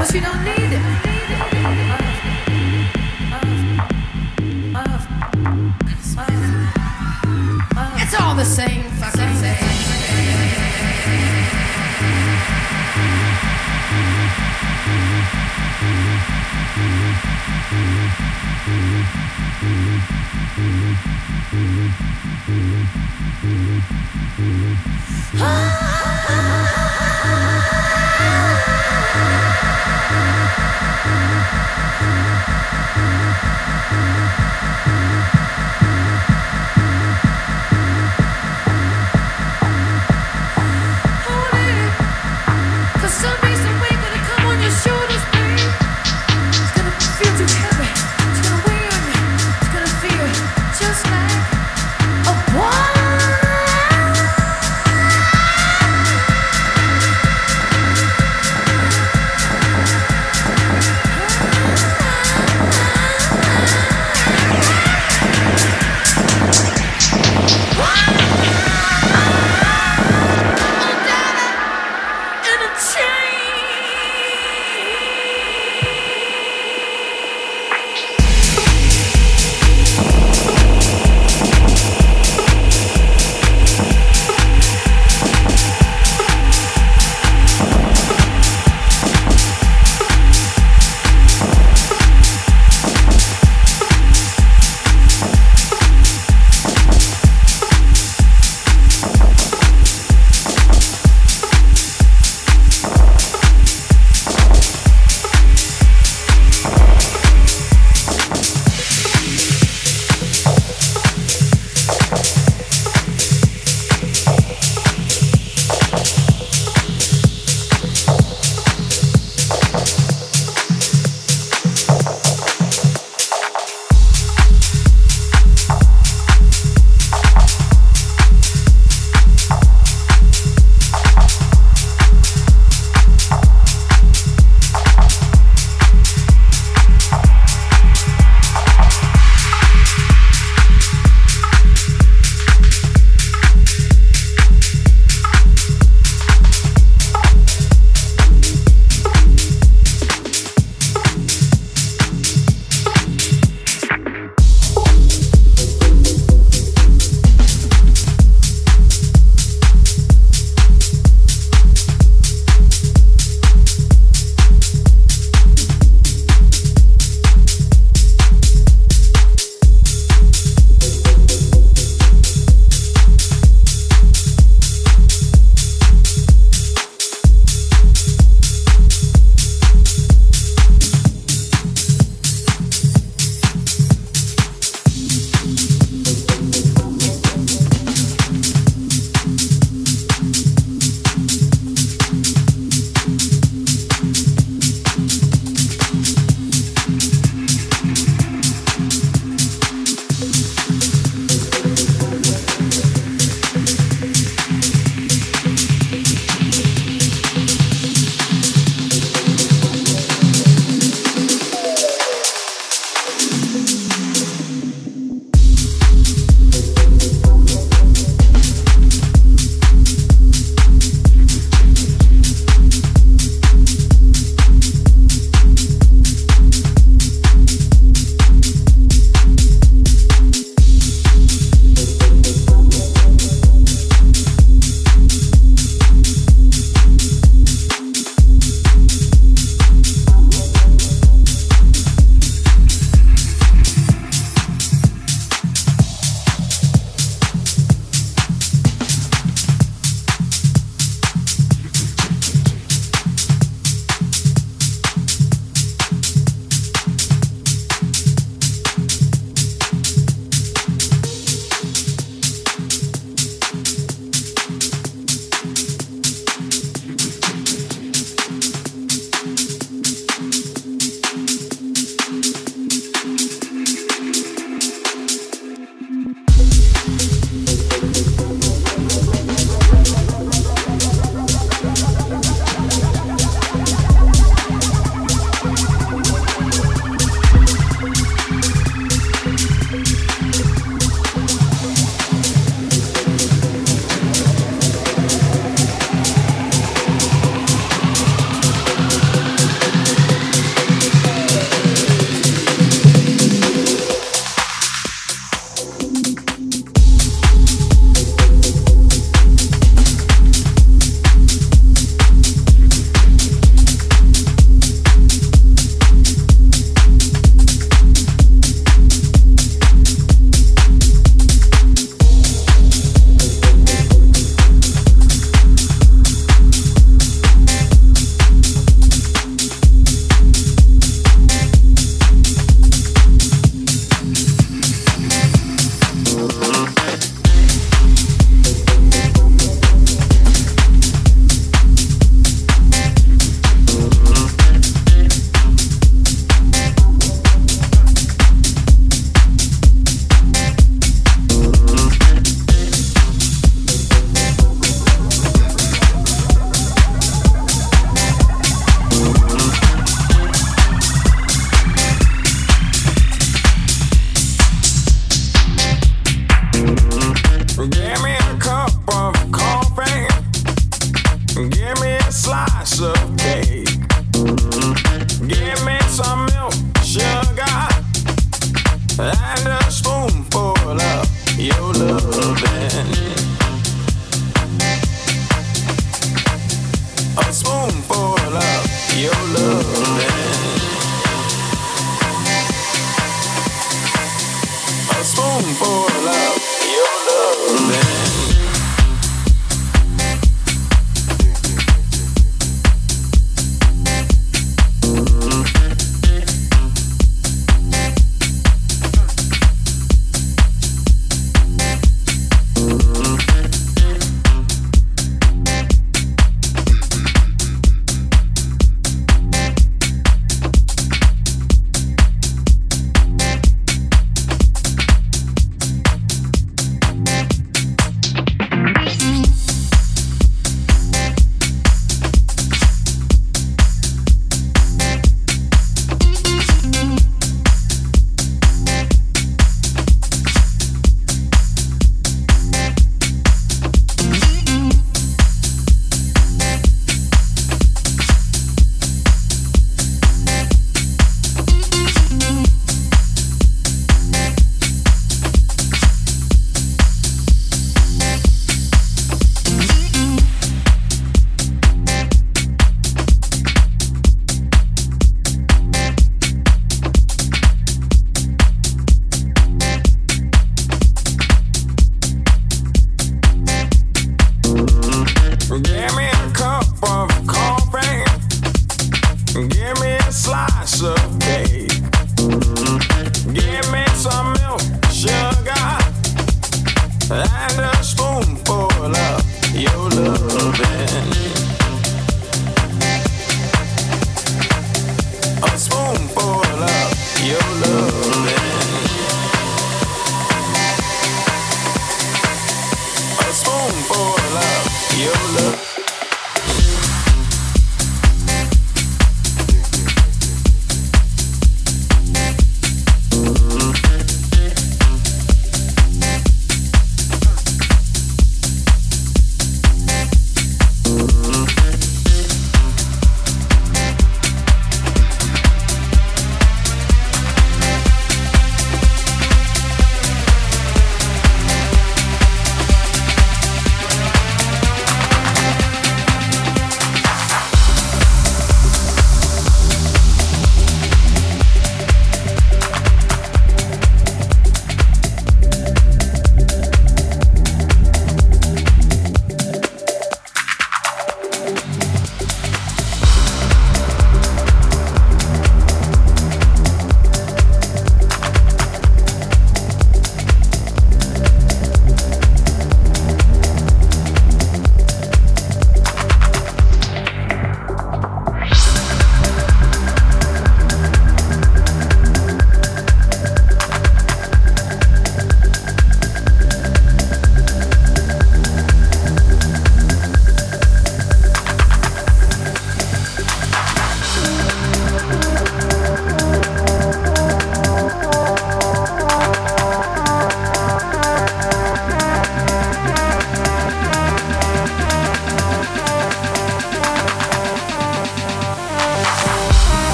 Cause you don't need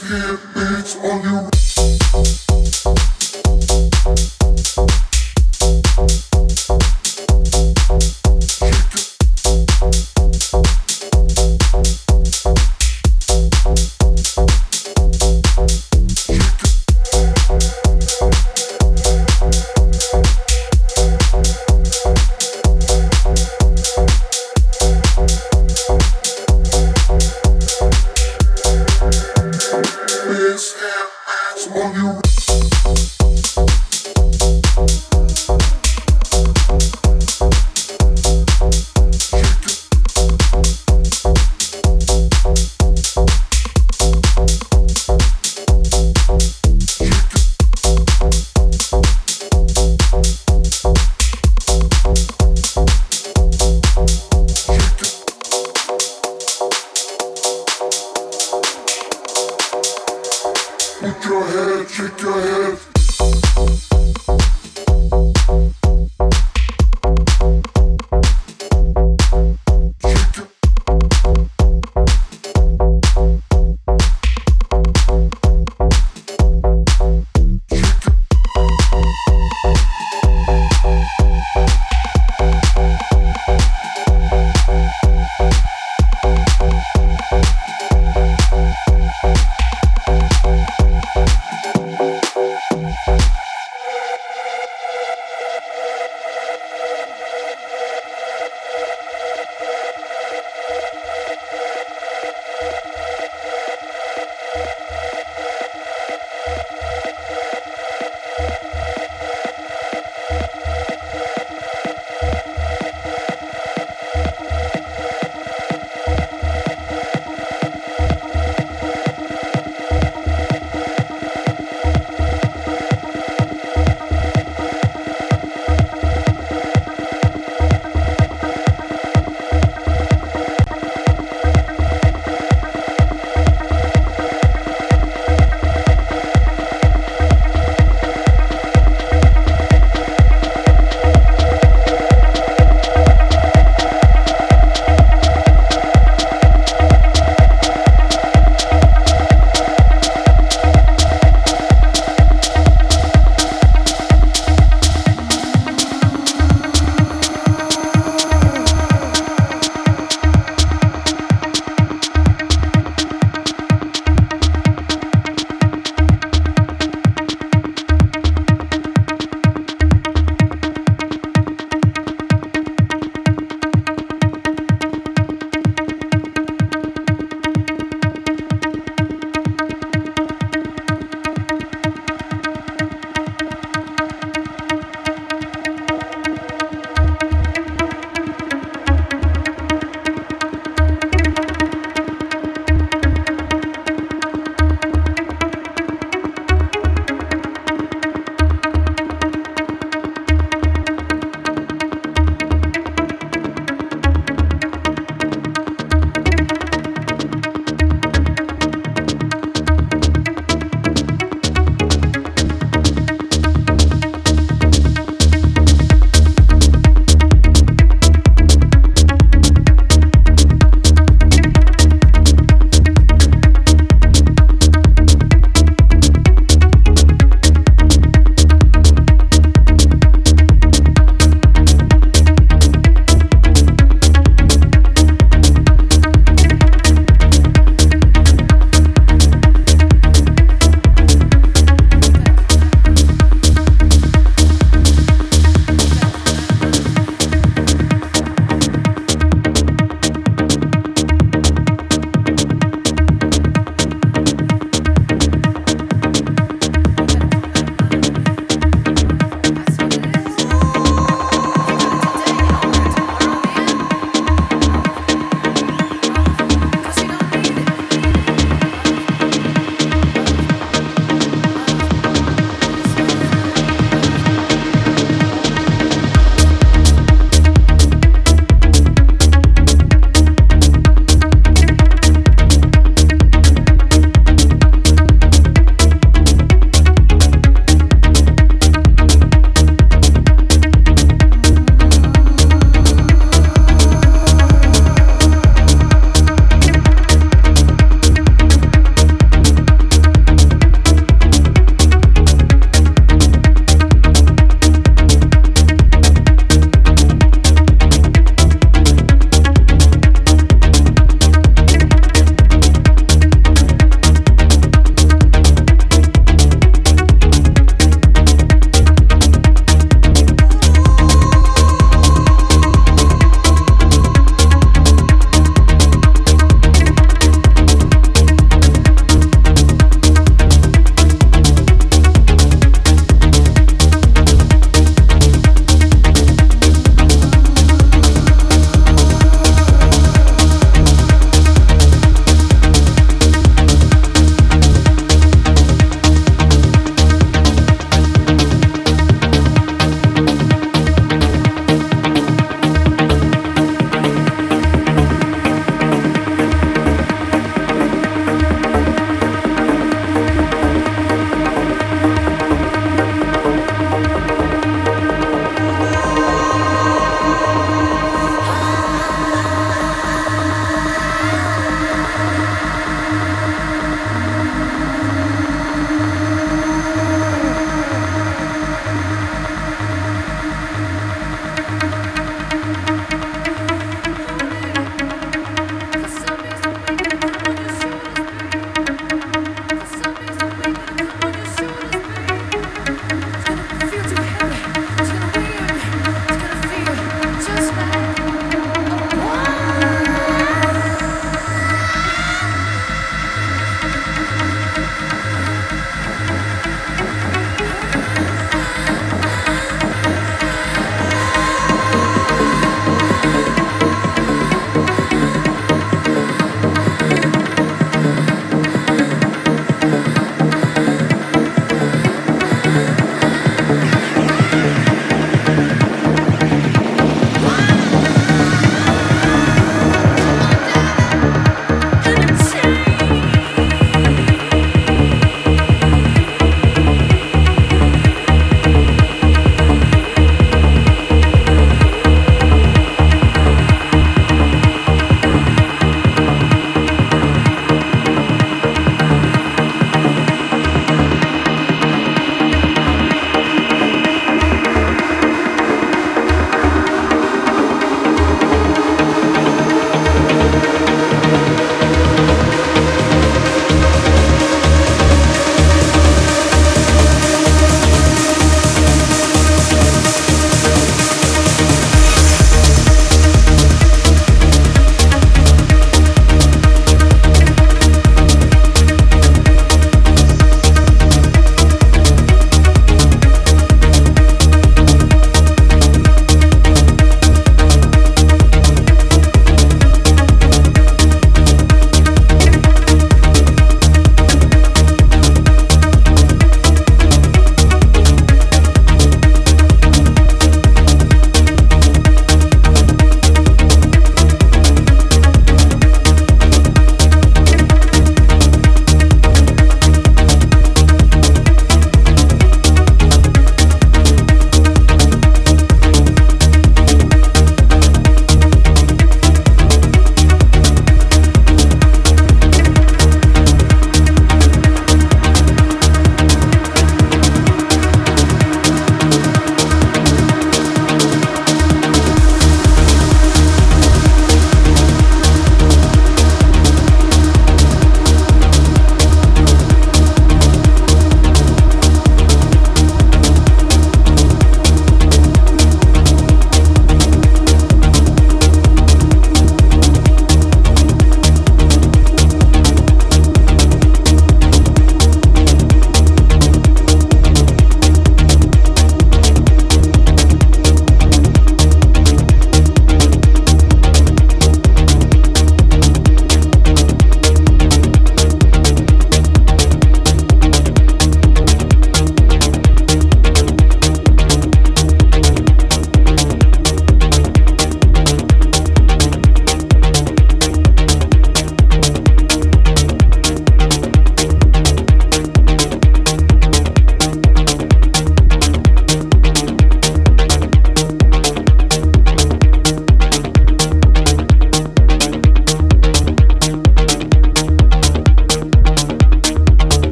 These beats on you.